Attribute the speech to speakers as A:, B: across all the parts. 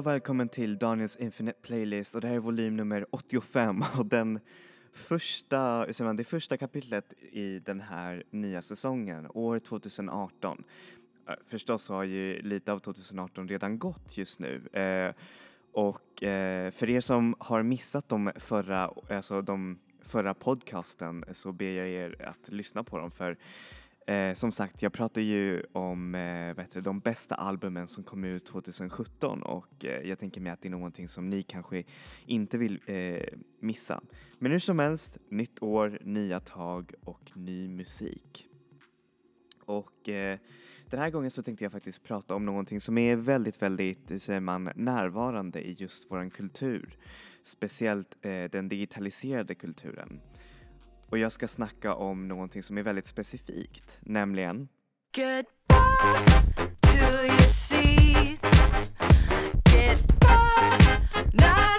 A: Och välkommen till Daniels Infinite Playlist och det här är volym nummer 85 och den första, hur säger man, det första kapitlet i den här nya säsongen, år 2018. Eh, förstås har ju lite av 2018 redan gått just nu eh, och eh, för er som har missat de förra, alltså de förra podcasten så ber jag er att lyssna på dem för Eh, som sagt, jag pratar ju om eh, bättre, de bästa albumen som kom ut 2017 och eh, jag tänker mig att det är någonting som ni kanske inte vill eh, missa. Men hur som helst, nytt år, nya tag och ny musik. Och eh, den här gången så tänkte jag faktiskt prata om någonting som är väldigt, väldigt, hur säger man, närvarande i just våran kultur. Speciellt eh, den digitaliserade kulturen. Och jag ska snacka om någonting som är väldigt specifikt, nämligen
B: Goodbye to your seats. Goodbye now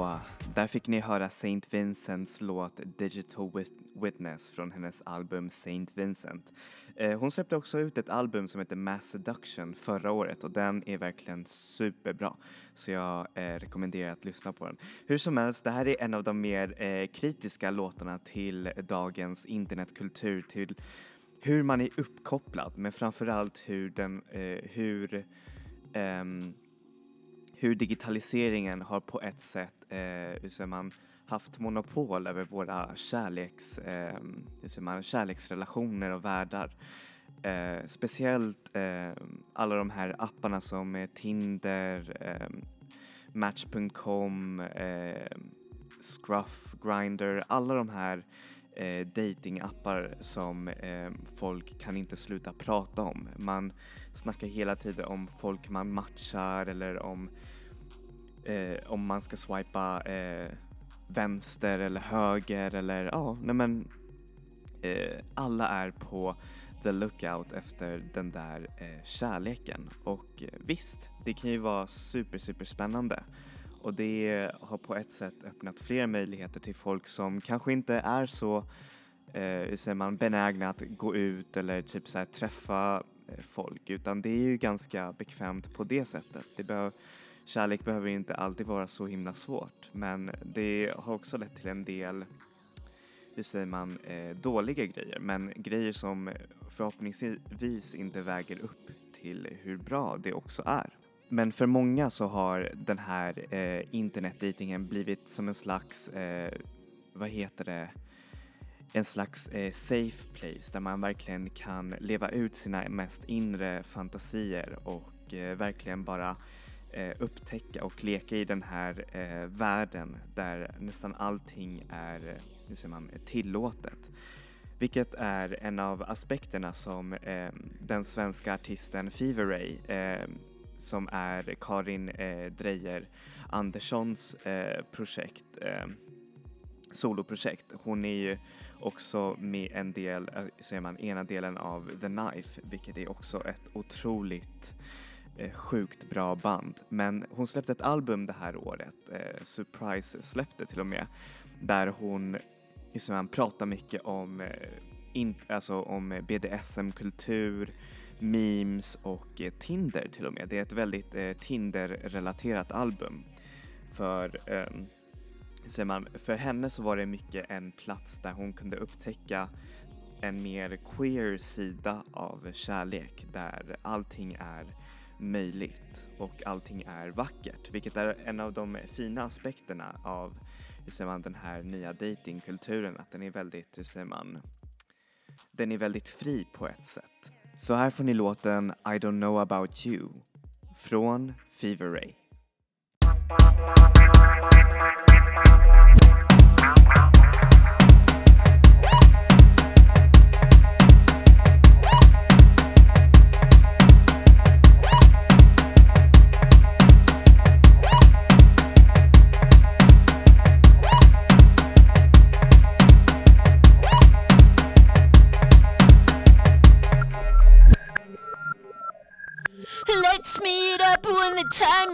A: Så, där fick ni höra Saint Vincents låt Digital Witness från hennes album Saint Vincent. Eh, hon släppte också ut ett album som heter Mass Seduction förra året och den är verkligen superbra. Så jag eh, rekommenderar att lyssna på den. Hur som helst, det här är en av de mer eh, kritiska låtarna till dagens internetkultur, till hur man är uppkopplad, men framförallt hur den, hur um, hur digitaliseringen har på ett sätt, eh, hur säger man, haft monopol över våra kärleks, eh, hur säger man, kärleksrelationer och världar. Eh, speciellt eh, alla de här apparna som är Tinder, eh, Match.com, eh, Scruff, Grindr, alla de här eh, datingappar som eh, folk kan inte sluta prata om. Man snackar hela tiden om folk man matchar eller om eh, om man ska swipa eh, vänster eller höger eller ja, nej men eh, alla är på the lookout efter den där eh, kärleken och eh, visst, det kan ju vara super super spännande och det har på ett sätt öppnat fler möjligheter till folk som kanske inte är så eh, hur säger man, benägna att gå ut eller typ så här, träffa eh, folk utan det är ju ganska bekvämt på det sättet. Det behöver kärlek behöver inte alltid vara så himla svårt men det har också lett till en del, hur säger man, eh, dåliga grejer men grejer som förhoppningsvis inte väger upp till hur bra det också är. Men för många så har den här eh, internetdatingen blivit som en slags, eh, vad heter det, en slags eh, safe place där man verkligen kan leva ut sina mest inre fantasier och eh, verkligen bara eh, upptäcka och leka i den här eh, världen där nästan allting är, hur säger man, tillåtet. Vilket är en av aspekterna som eh, den svenska artisten Fever Ray eh, som är Karin eh, Drejer Anderssons eh, projekt, eh, soloprojekt. Hon är ju också med en del, eh, säger man, ena delen av The Knife, vilket är också ett otroligt eh, sjukt bra band. Men hon släppte ett album det här året, eh, Surprise släppte till och med, där hon liksom, man pratar mycket om, eh, in, alltså om BDSM-kultur, memes och eh, Tinder till och med. Det är ett väldigt eh, Tinder-relaterat album. För, eh, säger man, för henne så var det mycket en plats där hon kunde upptäcka en mer queer sida av kärlek där allting är möjligt och allting är vackert, vilket är en av de fina aspekterna av hur säger man, den här nya datingkulturen, att den är väldigt, hur säger man, den är väldigt fri på ett sätt. Så här får ni låten I don't know about you från Fever Ray.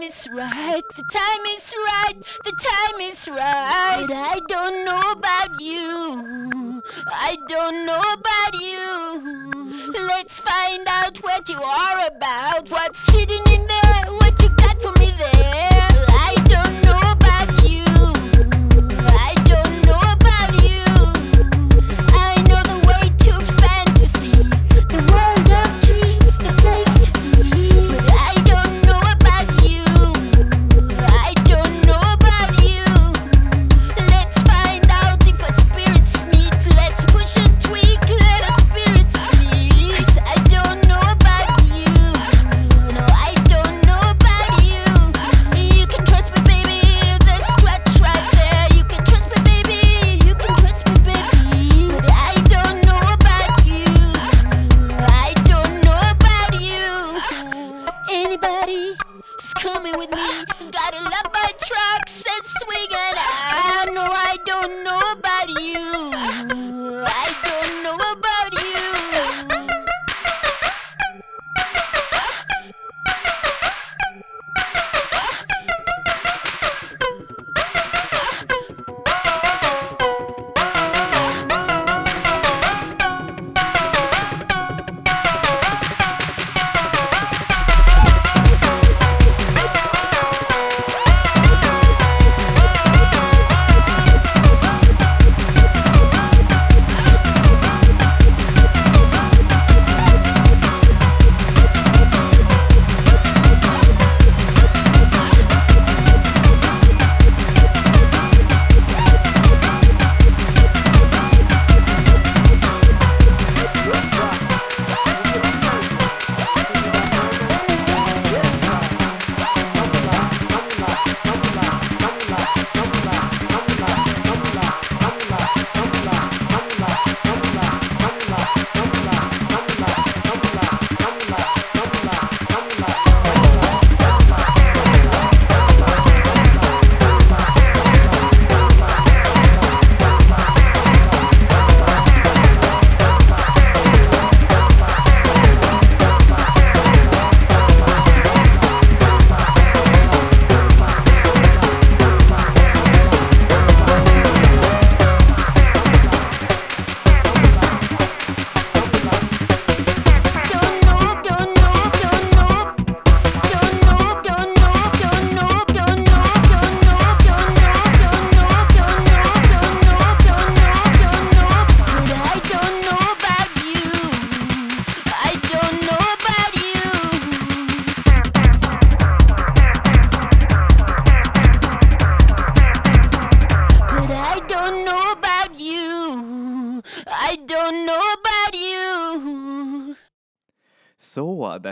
C: Is right. The time is right. The time is right. But I don't know about you. I don't know about you. Let's find out what you are about. What's hidden in there?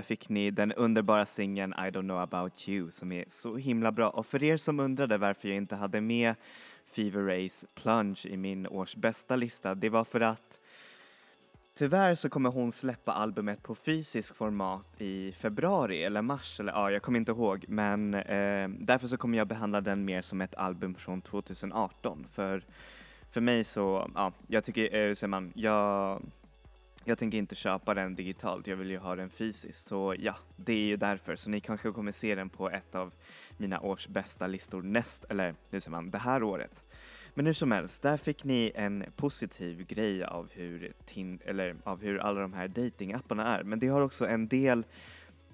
A: Fick ni den underbara singeln I don't know about you som är så himla bra. Och för er som undrade varför jag inte hade med Fever Rays Plunge i min års bästa lista, det var för att Tyvärr så kommer hon släppa albumet på fysisk format i februari eller mars eller ja, jag kommer inte ihåg. Men eh, därför så kommer jag behandla den mer som ett album från 2018 för för mig så, ja, jag tycker, eh, hur säger man, jag jag tänker inte köpa den digitalt, jag vill ju ha den fysiskt. Så ja, det är ju därför. Så ni kanske kommer se den på ett av mina års bästa listor näst, eller hur säger man, det här året. Men hur som helst, där fick ni en positiv grej av hur, tin, eller av hur alla de här datingapparna är. Men det har också en del,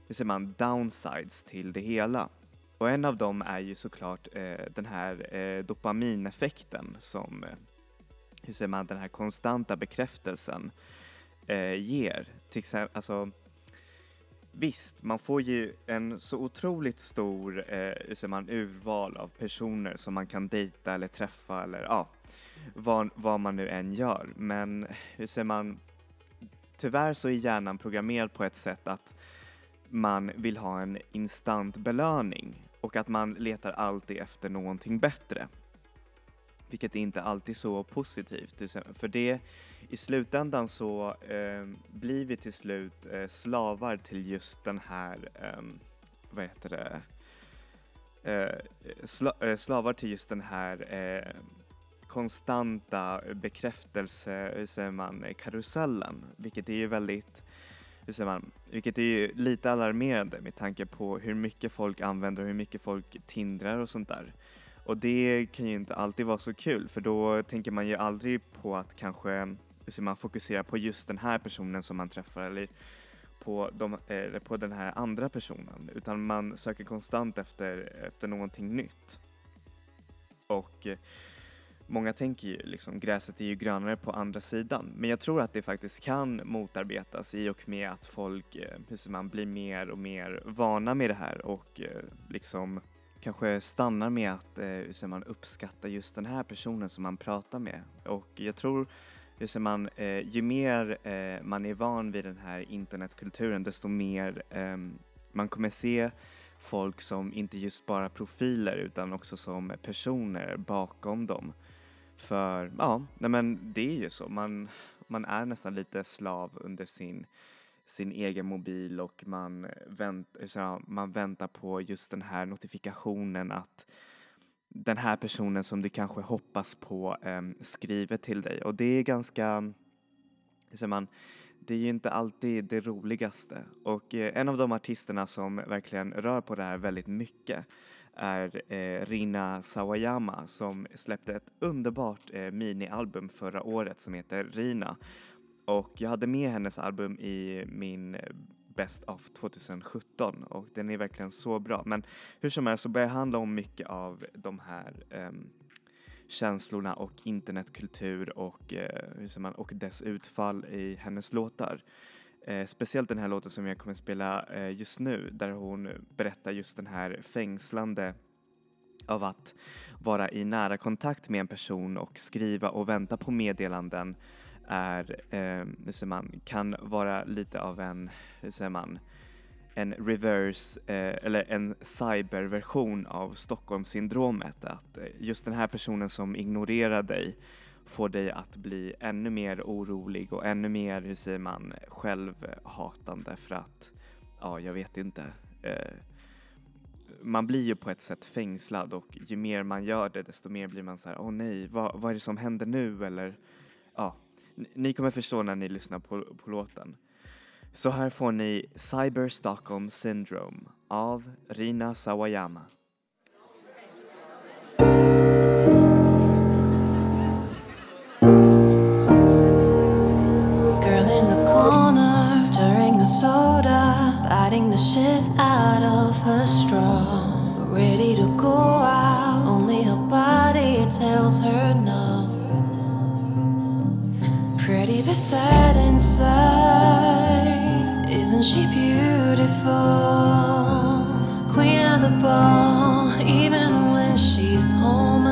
A: hur säger man, downsides till det hela. Och en av dem är ju såklart eh, den här eh, dopamineffekten som, eh, hur säger man, den här konstanta bekräftelsen eh, ger. Till exempel, alltså, visst, man får ju en så otroligt stor eh, hur man, urval av personer som man kan dejta eller träffa eller ja, vad, vad man nu än gör. Men hur säger man, tyvärr så är hjärnan programmerad på ett sätt att man vill ha en instant belöning och att man letar alltid efter någonting bättre. Vilket är inte alltid så positivt. För det, i slutändan så eh, blir vi till slut eh, slavar till just den här, eh, vad heter det, eh, sla, eh, slavar till just den här eh, konstanta bekräftelse, hur säger man, karusellen. Vilket är ju väldigt, hur säger man, vilket är ju lite alarmerande med tanke på hur mycket folk använder och hur mycket folk tindrar och sånt där. Och det kan ju inte alltid vara så kul för då tänker man ju aldrig på att kanske så man fokuserar på just den här personen som man träffar eller på, de, eh, eller på den här andra personen utan man söker konstant efter, efter någonting nytt. Och eh, många tänker ju liksom gräset är ju grönare på andra sidan men jag tror att det faktiskt kan motarbetas i och med att folk eh, man blir mer och mer vana med det här och eh, liksom kanske stannar med att eh, hur man, uppskatta just den här personen som man pratar med. Och jag tror hur man, eh, ju mer eh, man är van vid den här internetkulturen desto mer ehm, man kommer se folk som inte just bara profiler utan också som personer bakom dem. För ja, nej men det är ju så. Man, man är nästan lite slav under sin sin egen mobil och man, vänt, så man väntar på just den här notifikationen att den här personen som du kanske hoppas på eh, skriver till dig. Och det är ganska, så man, det är ju inte alltid det roligaste. Och eh, en av de artisterna som verkligen rör på det här väldigt mycket är eh, Rina Sawayama som släppte ett underbart eh, minialbum förra året som heter Rina och jag hade med hennes album i min eh, Best of 2017 och den är verkligen så bra. Men hur som helst så börjar det handla om mycket av de här um, känslorna och internetkultur och, eh, uh, man, och dess utfall i hennes låtar. Eh, speciellt den här låten som jag kommer spela eh, just nu där hon berättar just den här fängslande av att vara i nära kontakt med en person och skriva och vänta på meddelanden är, eh, hur säger man, kan vara lite av en, hur säger man, en reverse eh, eller en cyberversion av Stockholmssyndromet. Att eh, just den här personen som ignorerar dig får dig att bli ännu mer orolig och ännu mer, hur säger man, självhatande för att, ja, jag vet inte. Eh, man blir ju på ett sätt fängslad och ju mer man gör det desto mer blir man så här, åh oh, nej, vad, vad är det som händer nu eller ja, ni kommer förstå när ni lyssnar på, på låten. Så här får ni Cyber Stockholm Syndrome av Rina Sawayama.
D: Girl in the corner, stirring the soda, biting the shit out of her straw. Ready to go out, Pretty sad inside, isn't she beautiful? Queen of the ball, even when she's home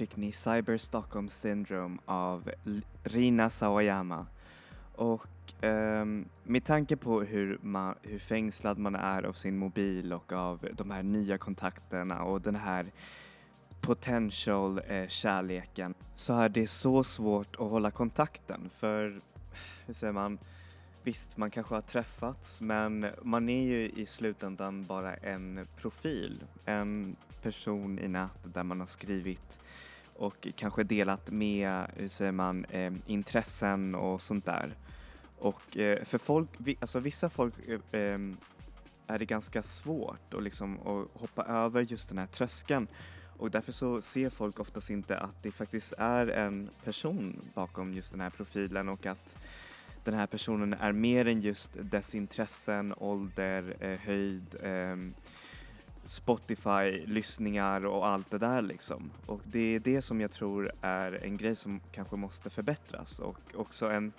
A: fick ni Cyber Stockholm Syndrome av Rina Sawayama. Och ehm, med tanke på hur, man, hur fängslad man är av sin mobil och av de här nya kontakterna och den här potential eh, kärleken så är det så svårt att hålla kontakten för, hur säger man, visst man kanske har träffats men man är ju i slutändan bara en profil, en person i nätet där man har skrivit och kanske delat med, hur säger man, eh, intressen och sånt där. Och eh, för folk, alltså vissa folk eh, ehm, är det ganska svårt att liksom att hoppa över just den här tröskeln och därför så ser folk oftast inte att det faktiskt är en person bakom just den här profilen och att den här personen är mer än just dess intressen, ålder, eh, höjd, ehm, Spotify, lyssningar och allt det där liksom. Och det är det som jag tror är en grej som kanske måste förbättras. Och också en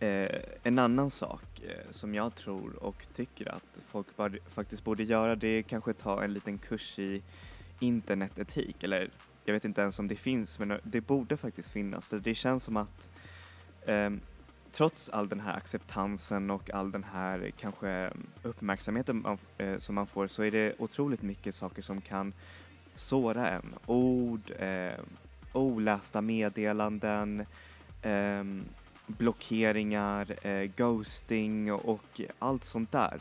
A: Eh, en annan sak eh, som jag tror och tycker att folk bör, faktiskt borde göra det är kanske ta en liten kurs i internetetik. Eller jag vet inte ens om det finns men det borde faktiskt finnas. För det känns som att eh, trots all den här acceptansen och all den här eh, kanske mm, uppmärksamheten man, eh, som man får så är det otroligt mycket saker som kan såra en. Ord, eh, olästa meddelanden, eh, blockeringar, eh, ghosting och, och allt sånt där.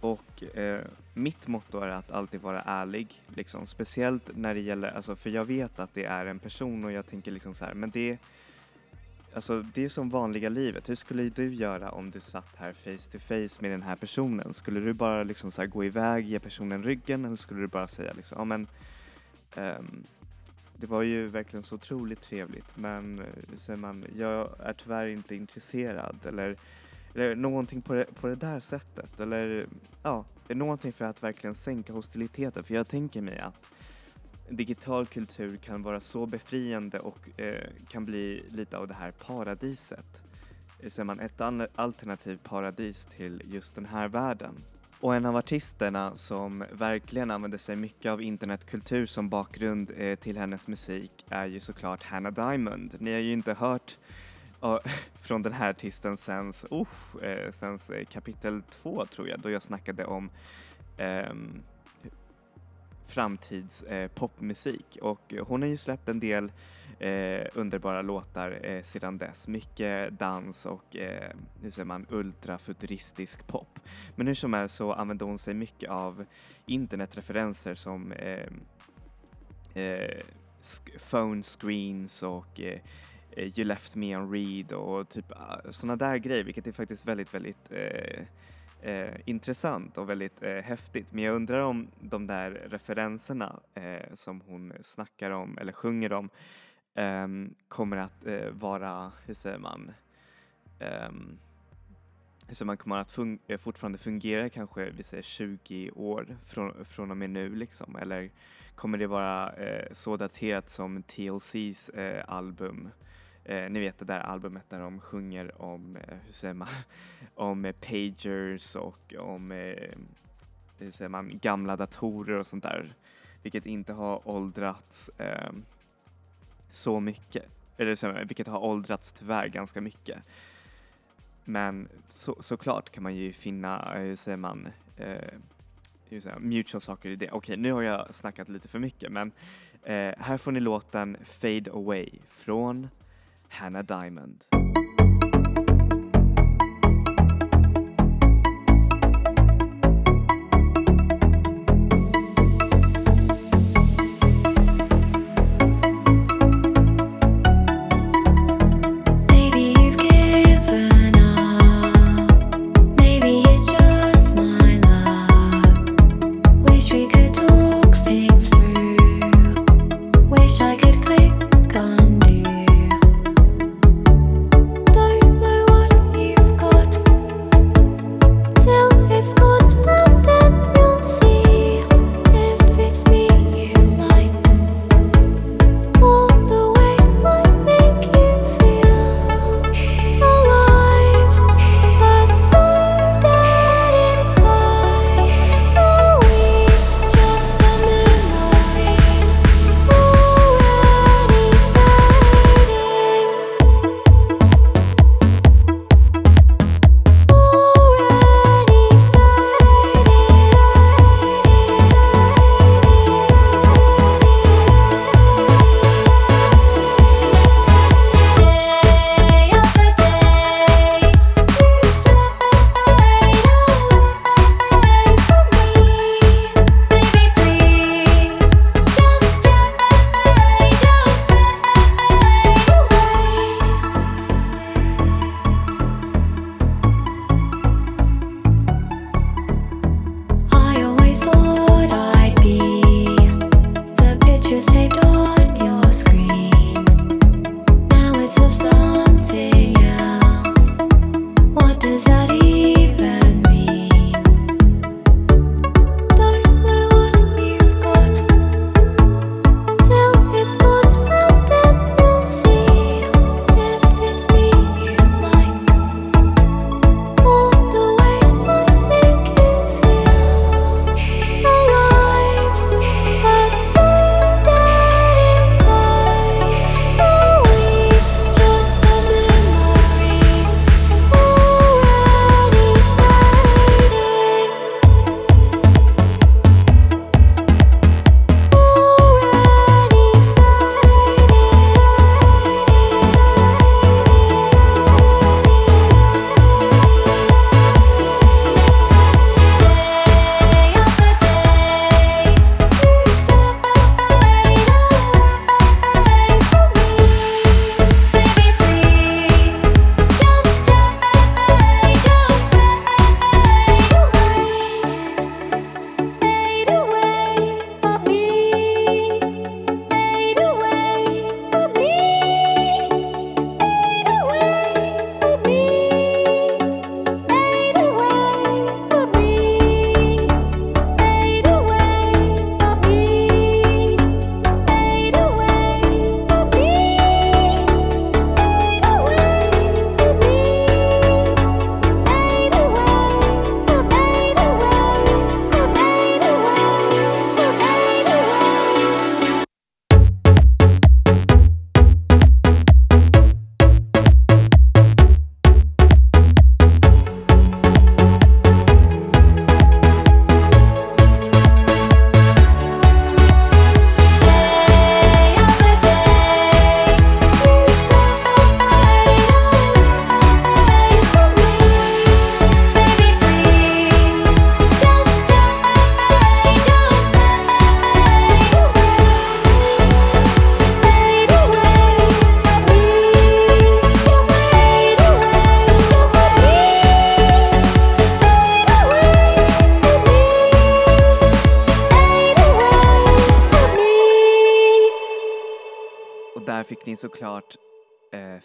A: Och eh, mitt motto är att alltid vara ärlig, liksom. speciellt när det gäller, alltså, för jag vet att det är en person och jag tänker liksom så här, men det Alltså det är som vanliga livet. Hur skulle du göra om du satt här face to face med den här personen? Skulle du bara liksom så här gå iväg, ge personen ryggen eller skulle du bara säga liksom, ja men um, det var ju verkligen så otroligt trevligt men eh, säger man, jag är tyvärr inte intresserad eller, eller någonting på det, på det där sättet eller ja, någonting för att verkligen sänka hostiliteten för jag tänker mig att digital kultur kan vara så befriande och eh, kan bli lite av det här paradiset. Eh, så är man ett alternativt paradis till just den här världen. Och en av artisterna som verkligen använder sig mycket av internetkultur som bakgrund eh, till hennes musik är ju såklart Hannah Diamond. Ni har ju inte hört uh, från den här artisten sen, uh, eh, kapitel två tror jag, då jag snackade om ehm, framtidspopmusik eh, och eh, hon har ju släppt en del eh, underbara låtar eh, sedan dess. Mycket dans och eh, hur säger man, ultrafuturistisk pop. Men hur som helst så använder hon sig mycket av internetreferenser som eh, eh, sk- phone screens och eh, eh You left me on read och typ ah, sådana där grejer vilket är faktiskt väldigt, väldigt eh, eh, intressant och väldigt eh, häftigt. Men jag undrar om de där referenserna eh, som hon snackar om eller sjunger om ehm, kommer att eh, vara, hur säger man, ehm, hur säger man kommer att fun- eh, fortfarande fungera kanske vi säger 20 år från, från och med nu liksom eller kommer det vara eh, så daterat som TLCs eh, album Eh, ni vet det där albumet där de sjunger om, eh, hur säger man, om eh, pagers och om, eh, hur säger man, gamla datorer och sånt där. Vilket inte har åldrats eh, så mycket. Eller så, vilket har åldrats tyvärr ganska mycket. Men så, såklart kan man ju finna, eh, hur säger man, eh, hur säger man, mutual saker i det. Okej, nu har jag snackat lite för mycket men eh, här får ni låten Fade Away från Hannah Diamond.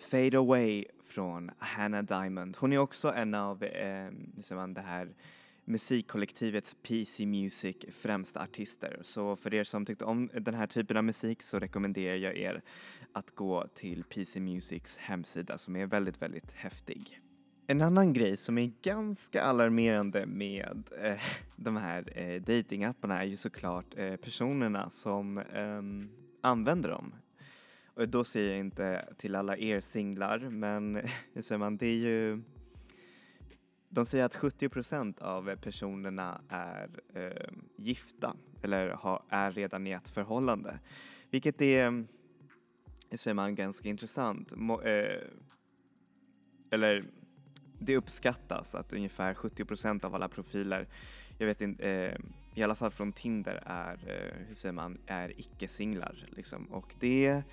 A: Fade Away från Hannah Diamond. Hon är också en av, eh, man, det här musikkollektivets PC Music främsta artister. Så för er som tyckte om den här typen av musik så rekommenderar jag er att gå till PC Musics hemsida som är väldigt, väldigt häftig. En annan grej som är ganska alarmerande med eh, de här eh, datingapparna är ju såklart eh, personerna som eh, använder dem. Och då säger jag inte till alla er singlar, men hur säger man, det är ju de säger att 70% av personerna är eh, gifta eller ha, är redan i ett förhållande. Vilket är, hur säger man, ganska intressant. Mo, eh, eller det uppskattas att ungefär 70% av alla profiler, jag vet inte, eh, i alla fall från Tinder är, eh, hur säger man, är icke-singlar liksom. Och det,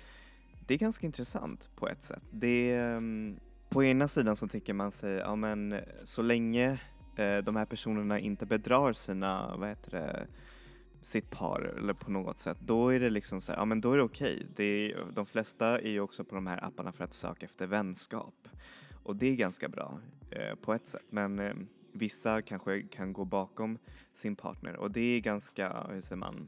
A: det är ganska intressant på ett sätt. Det, mm, på ena sidan så tycker man sig, ja men så länge eh, de här personerna inte bedrar sina, vad heter det, sitt par eller på något sätt, då är det liksom så här, ja men då är det okej. Okay. de flesta är ju också på de här apparna för att söka efter vänskap. Och det är ganska bra eh, på ett sätt, men eh, vissa kanske kan gå bakom sin partner och det är ganska, hur säger man,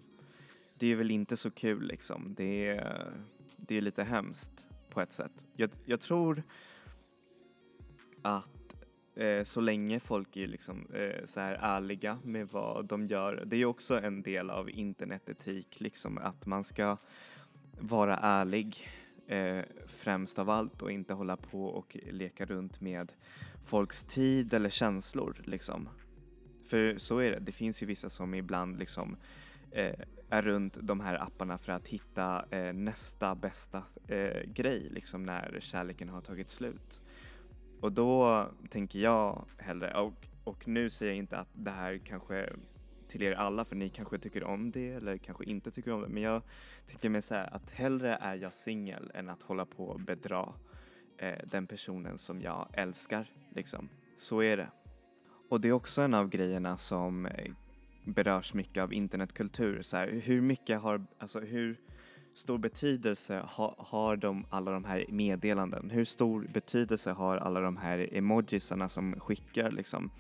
A: det är väl inte så kul liksom. Det är, det är lite hemskt på ett sätt. Jag, jag tror att eh, så länge folk är liksom eh, så här ärliga med vad de gör, det är också en del av internetetik, liksom att man ska vara ärlig eh, främst av allt och inte hålla på och leka runt med folks tid eller känslor liksom. För så är det, det finns ju vissa som ibland liksom eh, är runt de här apparna för att hitta eh, nästa bästa eh, grej liksom när kärleken har tagit slut. Och då tänker jag hellre, och, och nu säger jag inte att det här kanske till er alla för ni kanske tycker om det eller kanske inte tycker om det men jag tänker mig så här att hellre är jag singel än att hålla på och bedra eh, den personen som jag älskar liksom. Så är det. Och det är också en av grejerna som eh, berörs mycket av internetkultur. Så här, hur mycket har, alltså hur stor betydelse ha, har de, alla de här meddelanden? Hur stor betydelse har alla de här emojisarna som skickar liksom?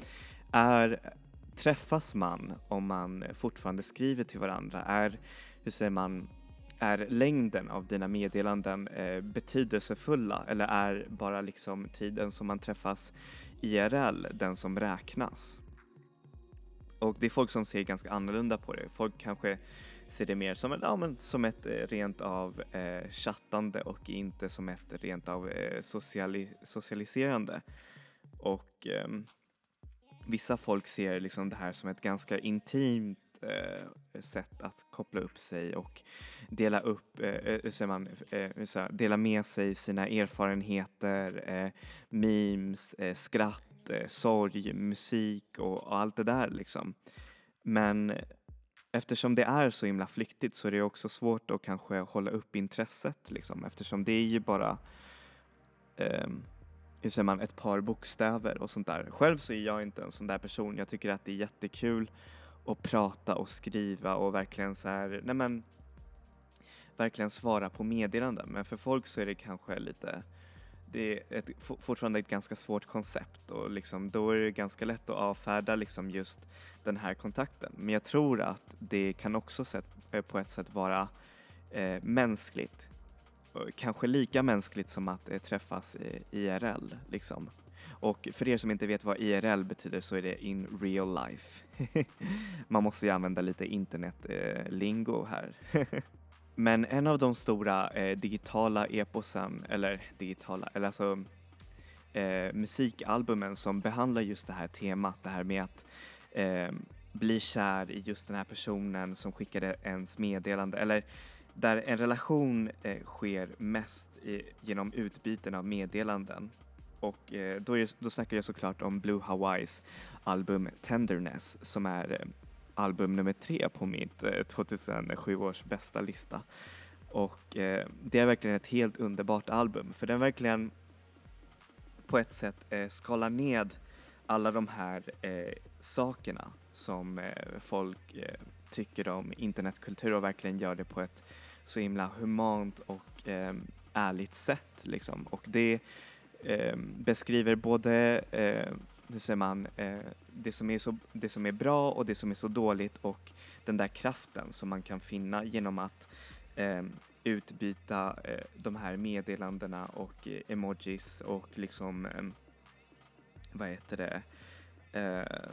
A: Är, träffas man om man fortfarande skriver till varandra? Är, hur säger man, är längden av dina meddelanden eh, betydelsefulla eller är bara liksom tiden som man träffas IRL den som räknas? Och det är folk som ser ganska annorlunda på det. Folk kanske ser det mer som, ja, men som ett eh, rent av eh, chattande och inte som ett rent av eh, sociali socialiserande. Och eh, vissa folk ser liksom det här som ett ganska intimt eh, sätt att koppla upp sig och dela upp, eh, eh hur säger man, eh, dela med sig sina erfarenheter, eh, memes, eh, skratt, eh, sorg, musik och, och, allt det där liksom. Men eftersom det är så himla flyktigt så är det också svårt att kanske hålla upp intresset liksom eftersom det är ju bara eh, hur säger man, ett par bokstäver och sånt där. Själv så är jag inte en sån där person. Jag tycker att det är jättekul att prata och skriva och verkligen så här, nej men verkligen svara på meddelanden. Men för folk så är det kanske lite det är ett, fortfarande ett ganska svårt koncept och liksom, då är det ganska lätt att avfärda liksom just den här kontakten. Men jag tror att det kan också sätt, eh, på ett sätt vara eh, mänskligt. Kanske lika mänskligt som att eh, träffas eh, IRL. Liksom. Och för er som inte vet vad IRL betyder så är det in real life. Man måste ju använda lite internetlingo eh, här. Men en av de stora eh, digitala eposen, eller digitala, eller alltså eh, musikalbumen som behandlar just det här temat, det här med att eh, bli kär i just den här personen som skickade ens meddelande, eller där en relation eh, sker mest i, genom utbyten av meddelanden. Och eh, då, är, då snackar jag såklart om Blue Hawaiis album Tenderness som är eh, album nummer tre på mitt eh, 2007 års bästa lista. Och eh, det är verkligen ett helt underbart album för den verkligen på ett sätt eh, skalar ned alla de här eh, sakerna som eh, folk eh, tycker om internetkultur och verkligen gör det på ett så himla humant och eh, ärligt sätt liksom. Och det eh, beskriver både, eh, hur säger man, eh, det, som är så, det som är bra och det som är så dåligt och den där kraften som man kan finna genom att eh, utbyta eh, de här meddelandena och eh, emojis och liksom, eh, vad heter det, eh,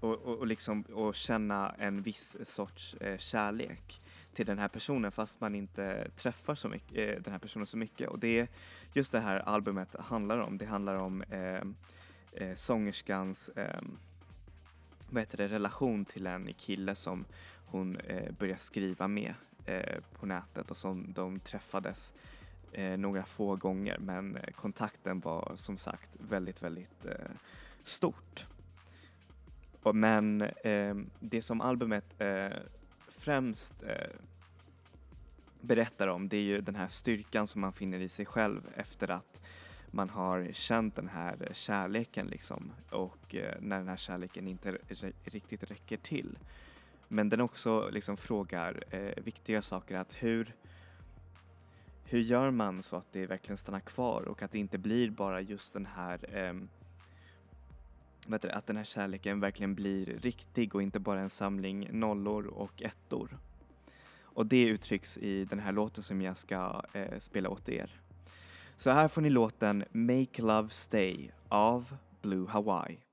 A: och, och, och, liksom, och känna en viss sorts eh, kärlek till den här personen fast man inte träffar så mycket, eh, den här personen så mycket. Och det är just det här albumet handlar om. Det handlar om ehm, eh, sångerskans eh, vad heter det, relation till en kille som hon eh, börjar skriva med eh, på nätet och som de träffades eh, några få gånger men eh, kontakten var som sagt väldigt, väldigt eh, stort. Och, men eh, det som albumet eh, främst eh, berättar om det är ju den här styrkan som man finner i sig själv efter att man har känt den här eh, kärleken liksom och eh, när den här kärleken inte riktigt räcker till. Men den också liksom frågar eh, viktiga saker att hur hur gör man så att det verkligen stannar kvar och att det inte blir bara just den här eh, vet du, att den här kärleken verkligen blir riktig och inte bara en samling nollor och ettor. Och det uttrycks i den här låten som jag ska eh, spela åt er. Så här får ni låten Make Love Stay av Blue Hawaii.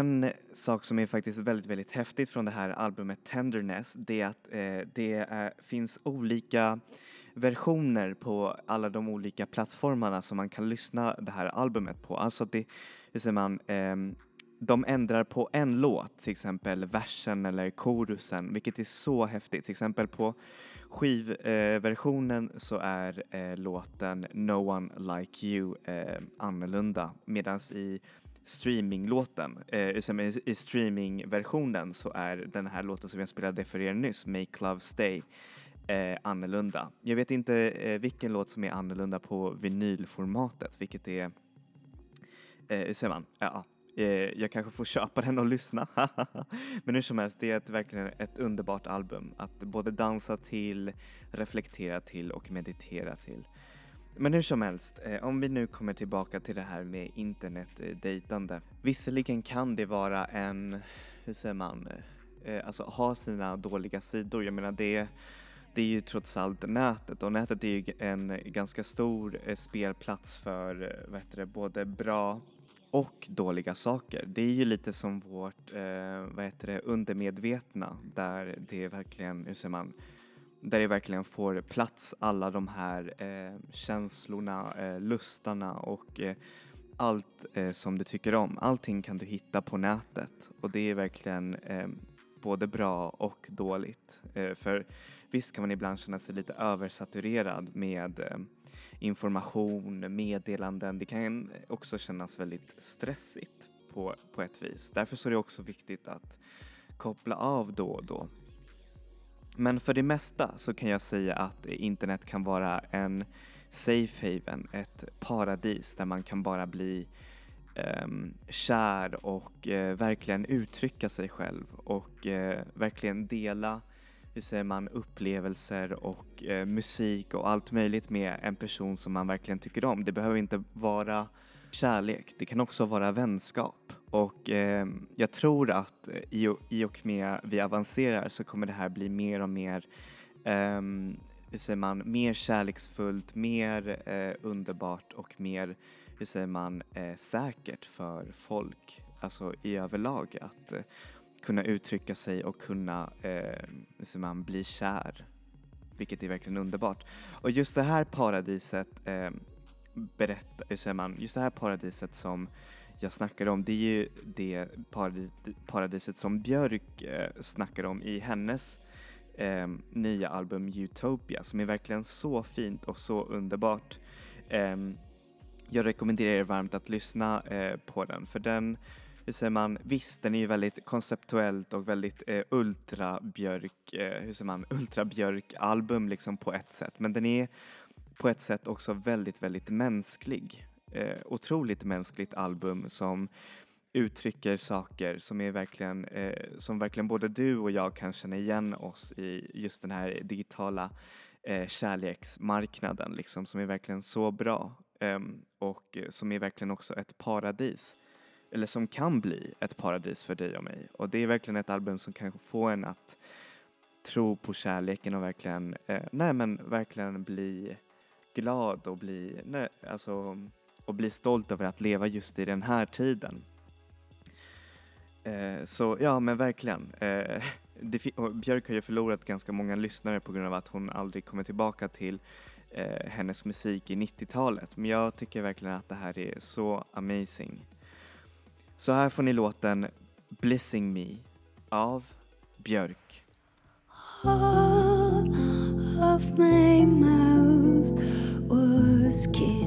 A: En sak som är faktiskt väldigt, väldigt häftigt från det här albumet Tenderness det är att eh, det är, finns olika versioner på alla de olika plattformarna som man kan lyssna det här albumet på. Alltså det, hur säger man, eh, de ändrar på en låt, till exempel versen eller korusen, vilket är så häftigt. Till exempel på skivversionen eh, så är eh, låten No One Like You eh, annorlunda medan i streaminglåten, eh, i, i streamingversionen så är den här låten som jag spelade för er nyss, Make Love Stay, eh, annorlunda. Jag vet inte eh, vilken låt som är annorlunda på vinylformatet, vilket är, eh, hur säger man? Ja, eh, jag kanske får köpa den och lyssna. Men hur som helst, det är ett, verkligen ett underbart album att både dansa till, reflektera till och meditera till. Men hur som helst, eh, om vi nu kommer tillbaka till det här med internetdejtande. Visserligen kan det vara en, hur säger man, eh, eh, alltså ha sina dåliga sidor. Jag menar det, det är ju trots allt nätet och nätet är ju en ganska stor spelplats för vad heter det, både bra och dåliga saker. Det är ju lite som vårt eh, vad heter det, undermedvetna där det verkligen, hur säger man, där det verkligen får plats alla de här eh, känslorna, eh, lustarna och eh, allt eh, som du tycker om. Allting kan du hitta på nätet och det är verkligen eh, både bra och dåligt. Eh, för visst kan man ibland känna sig lite översaturerad med eh, information, meddelanden. Det kan också kännas väldigt stressigt på, på ett vis. Därför så är det också viktigt att koppla av då och då. Men för det mesta så kan jag säga att internet kan vara en safe haven, ett paradis där man kan bara bli ehm, kär och eh, verkligen uttrycka sig själv och eh, verkligen dela hur säger man, upplevelser och eh, musik och allt möjligt med en person som man verkligen tycker om. Det behöver inte vara kärlek, det kan också vara vänskap. Och eh, jag tror att eh, i och, i och med vi avancerar så kommer det här bli mer och mer eh, hur säger man, mer kärleksfullt, mer eh, underbart och mer, hur säger man, eh, säkert för folk, alltså i överlag att eh, kunna uttrycka sig och kunna, eh, hur säger man, bli kär. Vilket är verkligen underbart. Och just det här paradiset, eh, berätta, hur säger man, just det här paradiset som jag snackade om, det är ju det paradis, paradiset som Björk eh, snackar om i hennes eh, nya album Utopia som är verkligen så fint och så underbart. Eh, jag rekommenderar er varmt att lyssna eh, på den för den, hur säger man, visst den är ju väldigt konceptuellt och väldigt eh, ultra Björk, eh, hur säger man, ultra Björk album liksom på ett sätt men den är på ett sätt också väldigt, väldigt mänsklig. Eh, otroligt mänskligt album som uttrycker saker som är verkligen, eh, som verkligen både du och jag kan känna igen oss i just den här digitala eh, kärleksmarknaden liksom som är verkligen så bra eh, och som är verkligen också ett paradis eller som kan bli ett paradis för dig och mig och det är verkligen ett album som kan få en att tro på kärleken och verkligen, eh, nej men verkligen bli glad och bli, nej, alltså och bli stolt över att leva just i den här tiden. Eh, så ja, men verkligen. Eh, det, Björk har ju förlorat ganska många lyssnare på grund av att hon aldrig kommer tillbaka till eh, hennes musik i 90-talet. Men jag tycker verkligen att det här är så amazing. Så här får ni låten Blissing Me av Björk.
B: All of my mouth
A: yalnız ki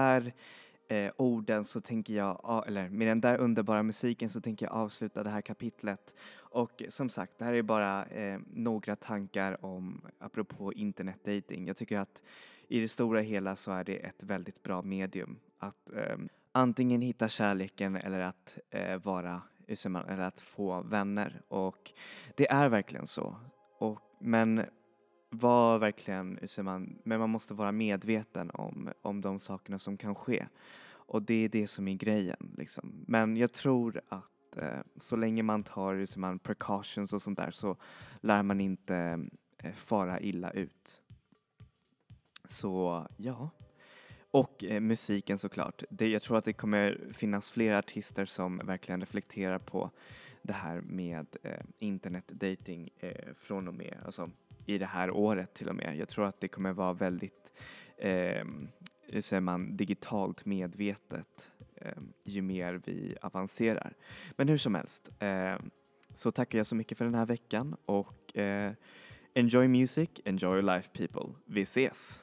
A: där eh, orden så tänker jag, eller med den där underbara musiken så tänker jag avsluta det här kapitlet. Och som sagt, det här är bara eh, några tankar om, apropå internetdating. Jag tycker att i det stora hela så är det ett väldigt bra medium att eh, antingen hitta kärleken eller att eh, vara, eller att få vänner. Och det är verkligen så. Och, men var verkligen, hur säger man, men man måste vara medveten om, om de sakerna som kan ske. Och det är det som är grejen. Liksom. Men jag tror att eh, så länge man tar hur säger man, precautions och sånt där så lär man inte eh, fara illa ut. Så ja. Och eh, musiken såklart. Det, jag tror att det kommer finnas fler artister som verkligen reflekterar på det här med eh, internetdating eh, från och med, alltså i det här året till och med. Jag tror att det kommer vara väldigt, eh, hur säger man, digitalt medvetet eh, ju mer vi avancerar. Men hur som helst, eh, så tackar jag så mycket för den här veckan och eh, enjoy music, enjoy your life people. Vi ses!